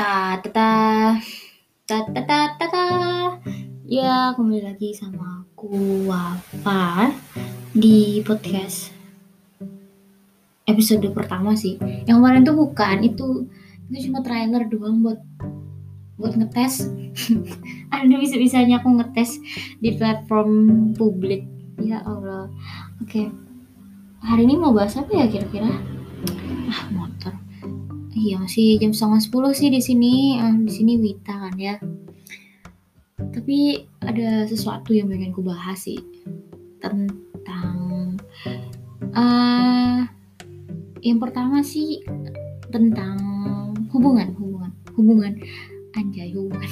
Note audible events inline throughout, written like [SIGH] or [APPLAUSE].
Ta ta ta ta ta ta ta. Ya kembali lagi sama aku Wafa di podcast episode pertama sih. Yang kemarin tuh bukan itu itu cuma trailer doang buat buat ngetes. [LAUGHS] Ada bisa bisanya aku ngetes di platform publik. Ya Allah. Oke. Hari ini mau bahas apa ya kira-kira? Ah motor. Iya masih jam setengah sepuluh sih di sini. Ah, di sini Wita kan ya. Tapi ada sesuatu yang pengen ku bahas sih tentang uh, yang pertama sih tentang hubungan hubungan hubungan anjay hubungan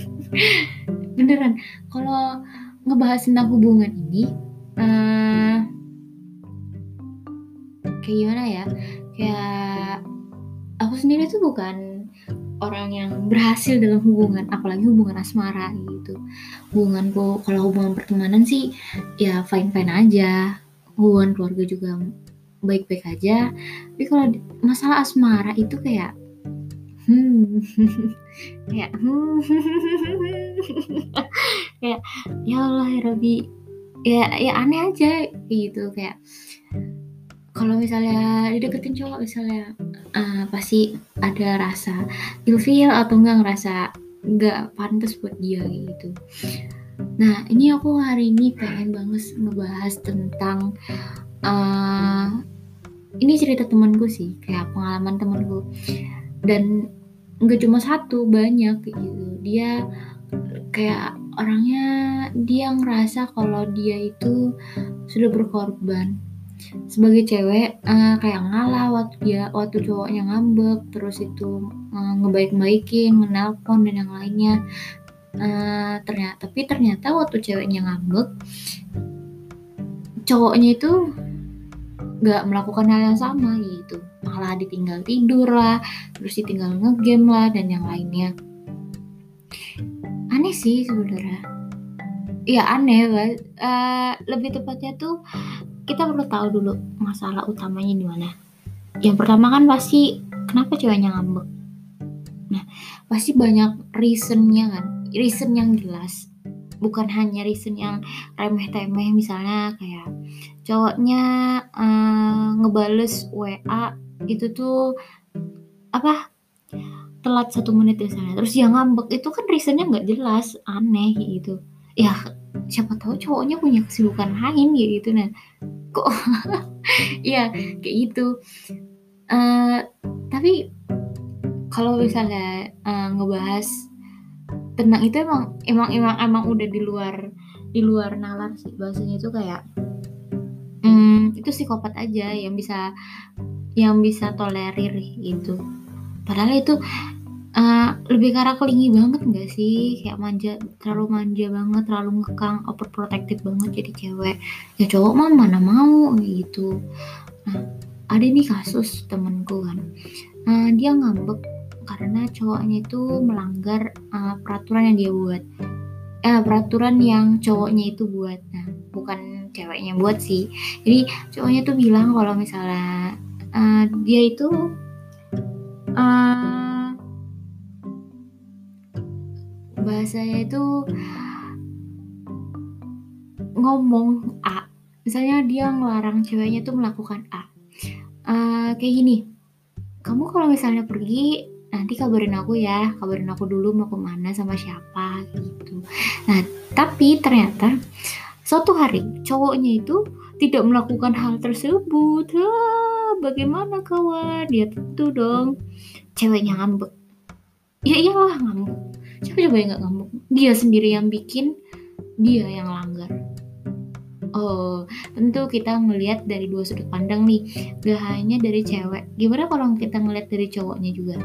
[LAUGHS] beneran kalau ngebahas tentang hubungan ini uh, kayak gimana ya kayak aku sendiri tuh bukan orang yang berhasil dalam hubungan apalagi hubungan asmara gitu. Hubunganku kalau hubungan pertemanan sih ya fine fine aja. Hubungan keluarga juga baik-baik aja. Tapi kalau masalah asmara itu kayak hmm [LAUGHS] kayak hmm [LAUGHS] kayak ya Allah ya Robi ya ya aneh aja gitu kayak kalau misalnya dideketin cowok misalnya uh, pasti ada rasa ilfeel atau enggak ngerasa nggak pantas buat dia gitu. Nah ini aku hari ini pengen banget ngebahas tentang uh, ini cerita temanku sih kayak pengalaman temanku. Dan nggak cuma satu banyak gitu. Dia kayak orangnya dia ngerasa kalau dia itu sudah berkorban sebagai cewek uh, kayak ngalah waktu dia waktu cowoknya ngambek terus itu uh, ngebaik-baikin menelpon dan yang lainnya. Uh, ternyata tapi ternyata waktu ceweknya ngambek cowoknya itu nggak melakukan hal yang sama gitu. Malah ditinggal tidur lah terus ditinggal ngegame lah dan yang lainnya. Aneh sih sebenarnya. Ya aneh lah uh, lebih tepatnya tuh kita perlu tahu dulu masalah utamanya di mana. Yang pertama kan pasti kenapa ceweknya ngambek. Nah, pasti banyak reasonnya kan, reason yang jelas. Bukan hanya reason yang remeh-temeh misalnya kayak cowoknya uh, ngebales WA itu tuh apa telat satu menit misalnya terus dia ngambek itu kan reasonnya nggak jelas aneh gitu ya siapa tahu cowoknya punya kesibukan lain gitu. Nah kok [LAUGHS] ya kayak gitu. Uh, tapi kalau misalnya uh, ngebahas tentang itu emang emang emang emang udah di luar di luar nalar sih bahasanya itu kayak um, itu psikopat aja yang bisa yang bisa tolerir gitu. Padahal itu uh, lebih karena kelingi banget gak sih? Kayak manja terlalu manja banget terlalu ngekang overprotective banget jadi cewek. Ya cowok mah mana mau gitu. Nah ada nih kasus temenku kan. Uh, dia ngambek karena cowoknya itu melanggar uh, peraturan yang dia buat. Eh peraturan yang cowoknya itu buat. Nah bukan ceweknya buat sih. Jadi cowoknya tuh bilang kalau misalnya uh, dia itu uh, bahasanya itu ngomong A. Misalnya dia ngelarang ceweknya tuh melakukan A. Uh, kayak gini. Kamu kalau misalnya pergi nanti kabarin aku ya. Kabarin aku dulu mau ke mana sama siapa gitu. Nah tapi ternyata suatu hari cowoknya itu tidak melakukan hal tersebut. Ah, bagaimana kawan? Dia tentu dong. Ceweknya ngambek. Ya iyalah ngambek siapa coba yang gak ngamuk dia sendiri yang bikin dia yang langgar Oh, tentu kita ngelihat dari dua sudut pandang nih, gak hanya dari cewek. Gimana kalau kita ngelihat dari cowoknya juga?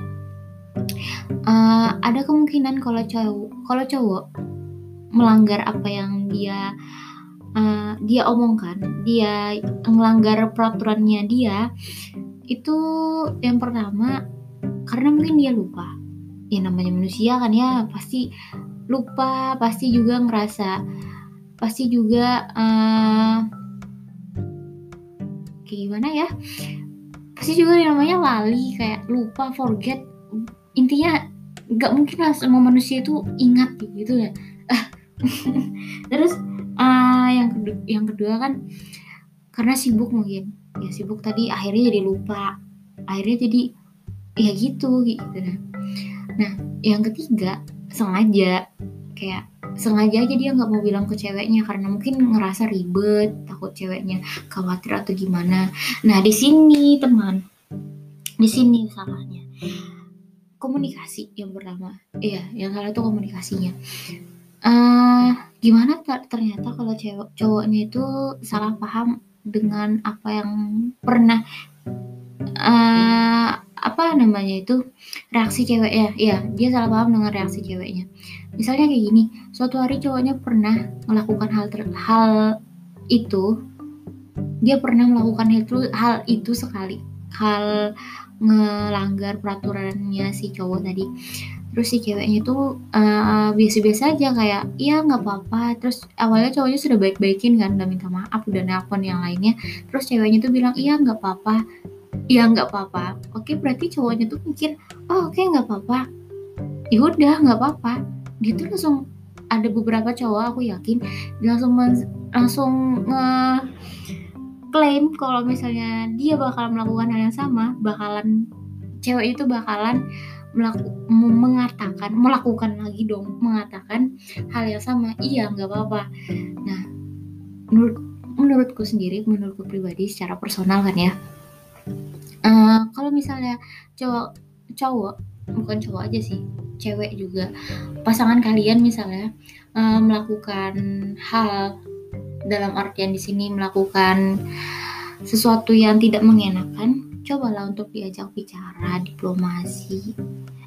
Uh, ada kemungkinan kalau cowok, kalau cowok melanggar apa yang dia uh, dia omongkan, dia melanggar peraturannya dia, itu yang pertama karena mungkin dia lupa ya namanya manusia kan ya pasti lupa pasti juga ngerasa pasti juga uh, kayak gimana ya pasti juga yang namanya lali kayak lupa forget intinya nggak mungkin lah semua manusia itu ingat gitu ya. [LAUGHS] Terus uh, yang kedua, yang kedua kan karena sibuk mungkin ya sibuk tadi akhirnya jadi lupa akhirnya jadi ya gitu gitu. nah yang ketiga sengaja. Kayak sengaja aja dia nggak mau bilang ke ceweknya karena mungkin ngerasa ribet takut ceweknya khawatir atau gimana. Nah di sini teman di sini salahnya. Komunikasi yang pertama. Iya yang salah itu komunikasinya. Uh, gimana ternyata kalau cewek cowoknya itu salah paham dengan apa yang pernah uh, apa namanya itu? Reaksi ceweknya ya dia salah paham dengan reaksi ceweknya. Misalnya kayak gini suatu hari cowoknya pernah melakukan hal ter hal itu dia pernah melakukan itu hal itu sekali. Hal ngelanggar peraturannya si cowok tadi. Terus si ceweknya tuh uh, biasa-biasa aja kayak iya nggak apa-apa. Terus awalnya cowoknya sudah baik-baikin kan udah minta maaf udah nelpon yang lainnya. Terus ceweknya tuh bilang iya nggak apa-apa iya nggak apa-apa. Oke berarti cowoknya tuh mikir oh oke nggak apa-apa. Ya udah nggak apa-apa. Dia tuh langsung ada beberapa cowok aku yakin dia langsung langsung nge klaim kalau misalnya dia bakal melakukan hal yang sama bakalan cewek itu bakalan melaku, mengatakan melakukan lagi dong mengatakan hal yang sama. Iya nggak apa-apa. Nah menurut menurutku sendiri menurutku pribadi secara personal kan ya uh, kalau misalnya cowok cowok bukan cowok aja sih cewek juga. Pasangan kalian misalnya uh, melakukan hal dalam artian di sini melakukan sesuatu yang tidak mengenakan cobalah untuk diajak bicara diplomasi.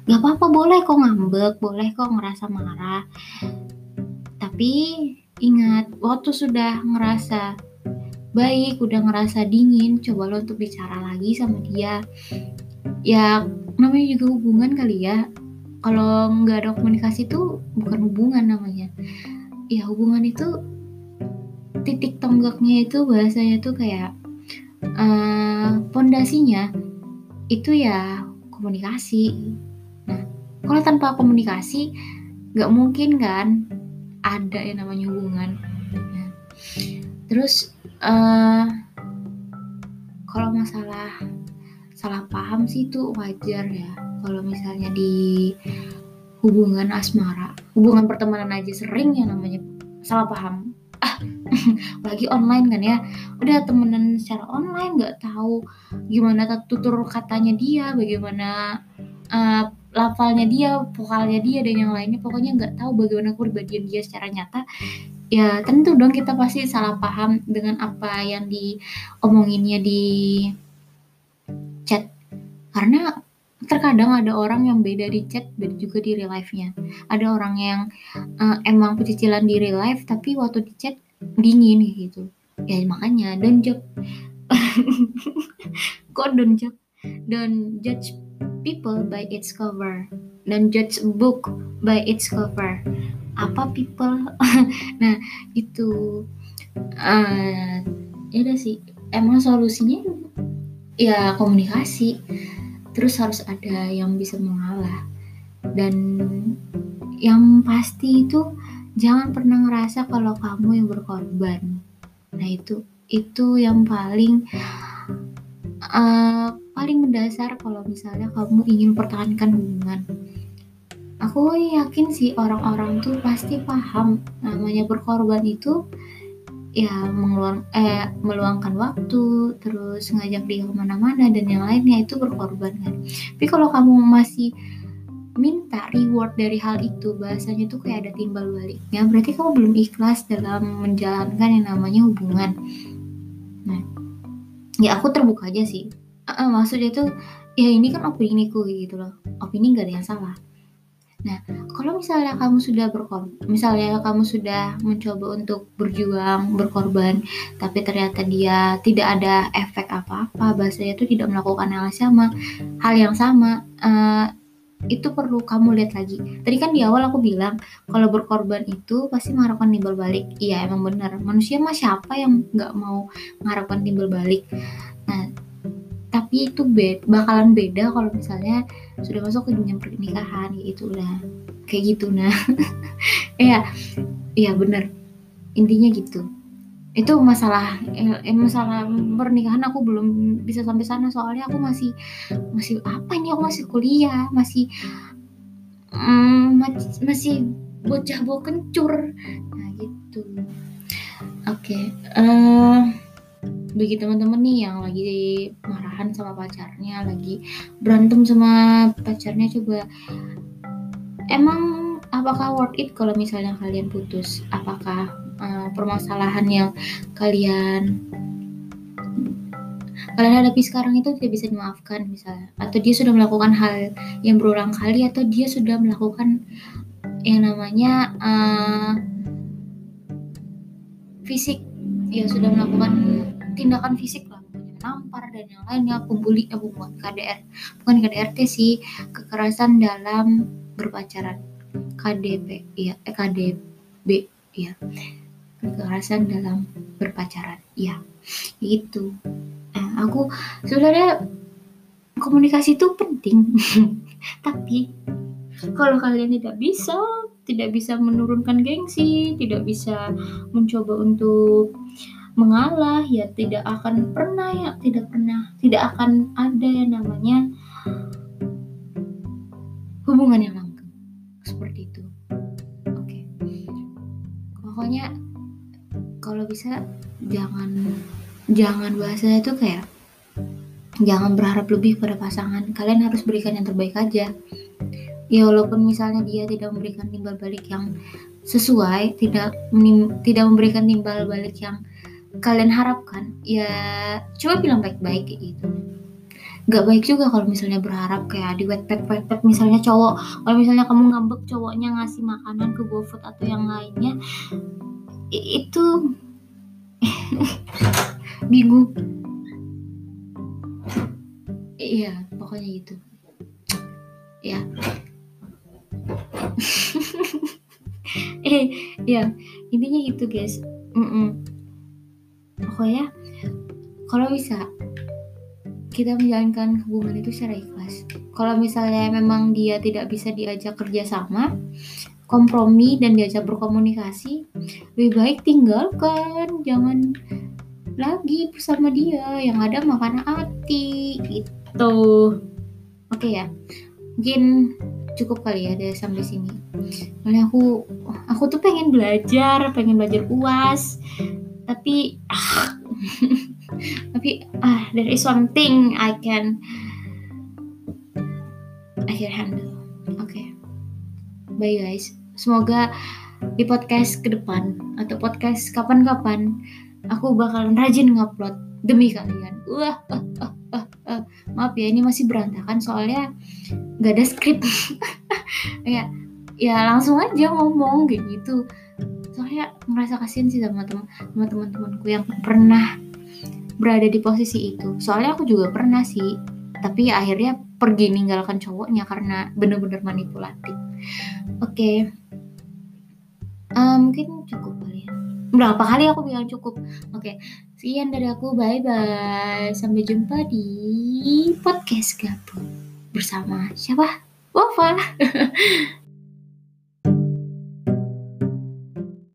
Gak apa-apa boleh kok ngambek boleh kok ngerasa marah. Tapi ingat waktu sudah ngerasa baik udah ngerasa dingin coba lo untuk bicara lagi sama dia ya namanya juga hubungan kali ya kalau nggak ada komunikasi tuh bukan hubungan namanya ya hubungan itu titik tonggaknya itu bahasanya tuh kayak pondasinya uh, itu ya komunikasi. Nah, kalau tanpa komunikasi nggak mungkin kan ada yang namanya hubungan. Nah, terus uh, kalau masalah salah paham sih itu wajar ya. Kalau misalnya di hubungan asmara, hubungan pertemanan aja sering ya namanya salah paham. [LAUGHS] Lagi online kan ya. Udah temenan secara online nggak tahu gimana tutur katanya dia bagaimana uh, lafalnya dia vokalnya dia dan yang lainnya. Pokoknya nggak tahu bagaimana kepribadian dia secara nyata ya tentu dong kita pasti salah paham dengan apa yang diomonginnya di chat. Karena terkadang ada orang yang beda di chat beda juga di real life-nya. Ada orang yang uh, emang pecicilan di real life tapi waktu di chat dingin gitu. Ya makanya don't judge [LAUGHS] kok don't judge don't judge people by its cover don't judge book by its cover. Apa people? [LAUGHS] Nah itu uh, ya udah sih. Emang solusinya ya komunikasi. Terus harus ada yang bisa mengalah. Dan yang pasti itu jangan pernah ngerasa kalau kamu yang berkorban. Nah itu itu yang paling uh, paling mendasar kalau misalnya kamu ingin pertahankan hubungan. Aku yakin sih orang-orang tuh pasti paham namanya berkorban itu ya mengeluang, eh, meluangkan waktu terus ngajak dia ke mana-mana dan yang lainnya itu berkorban kan. Tapi kalau kamu masih minta reward dari hal itu bahasanya tuh kayak ada timbal baliknya berarti kamu belum ikhlas dalam menjalankan yang namanya hubungan. Nah ya aku terbuka aja sih uh, maksudnya tuh ya ini kan opini ku gitu loh opini gak ada yang salah Nah, kalau misalnya kamu sudah berkorban, misalnya kamu sudah mencoba untuk berjuang, berkorban, tapi ternyata dia tidak ada efek apa-apa, bahasanya itu tidak melakukan hal yang sama, hal yang sama, uh, itu perlu kamu lihat lagi. Tadi kan di awal aku bilang kalau berkorban itu pasti mengharapkan timbal balik. Iya emang benar. Manusia mah siapa yang nggak mau mengharapkan timbal balik? Tapi itu bed bakalan beda kalau misalnya sudah masuk ke dunia pernikahan gitu udah kayak gitu nah. [LAUGHS] Ya iya bener. Intinya gitu. Itu masalah eh, masalah pernikahan aku belum bisa sampai sana. Soalnya aku masih masih apa ini? Aku masih kuliah masih mm, masih bocah bawa kencur. Nah gitu. Oke okay. uh, eh, bagi teman-teman nih yang lagi marahan sama pacarnya lagi berantem sama pacarnya coba emang apakah worth it kalau misalnya kalian putus? Apakah uh, permasalahan yang kalian kalian hadapi sekarang itu tidak bisa dimaafkan misalnya? Atau dia sudah melakukan hal yang berulang kali atau dia sudah melakukan yang namanya uh, fisik. Ya sudah melakukan tindakan fisik dan yang lainnya pembuli eh bukan KDR bukan KDRT sih kekerasan dalam berpacaran. KDP ya eh, KDB ya kekerasan dalam berpacaran ya itu nah, aku sebenarnya komunikasi itu penting. [LAUGHS] Tapi kalau kalian tidak bisa tidak bisa menurunkan gengsi tidak bisa mencoba untuk mengalah ya tidak akan pernah ya tidak pernah tidak akan ada yang namanya hubungan yang langgeng seperti itu. Oke. Okay. pokoknya kalau bisa jangan jangan bahasanya itu kayak jangan berharap lebih pada pasangan. Kalian harus berikan yang terbaik aja. Ya walaupun misalnya dia tidak memberikan timbal balik yang sesuai tidak tidak memberikan timbal balik yang kalian harapkan ya coba bilang baik-baik gitu. Nggak baik juga kalau misalnya berharap kayak di wet pet wet pet misalnya cowok. Kalau misalnya kamu ngambek cowoknya ngasih makanan ke GoFood atau yang lainnya itu [LAUGHS] bingung. Iya pokoknya gitu. Ya [LAUGHS] eh ya intinya gitu guys. Mm -mm pokoknya kalau bisa kita menjalankan hubungan itu secara ikhlas. Kalau misalnya memang dia tidak bisa diajak kerjasama kompromi dan diajak berkomunikasi lebih baik tinggalkan. Jangan lagi bersama dia yang ada makan hati gitu. Oke ya mungkin cukup kali ya dari sampai sini. Soalnya aku aku tuh pengen belajar pengen belajar uas tapi ah, [LAUGHS] tapi ah there is one thing I can I can handle. Oke. Okay. bye guys. Semoga di podcast ke depan atau podcast kapan-kapan aku bakalan rajin ngupload demi kalian. Wah uh, uh, uh, uh. maaf ya ini masih berantakan soalnya nggak ada skrip [LAUGHS] ya ya langsung aja ngomong kayak gitu soalnya merasa kasihan sih sama teman sama teman-temanku yang pernah berada di posisi itu. Soalnya aku juga pernah sih tapi ya akhirnya pergi ninggalkan cowoknya karena bener-bener manipulatif. Oke. Okay. uh, eh, mungkin cukup kali ya. Berapa kali aku bilang cukup? Oke. Okay. sekian dari aku. Bye bye sampai jumpa di podcast gabung bersama siapa? Wafa [LAUGHS]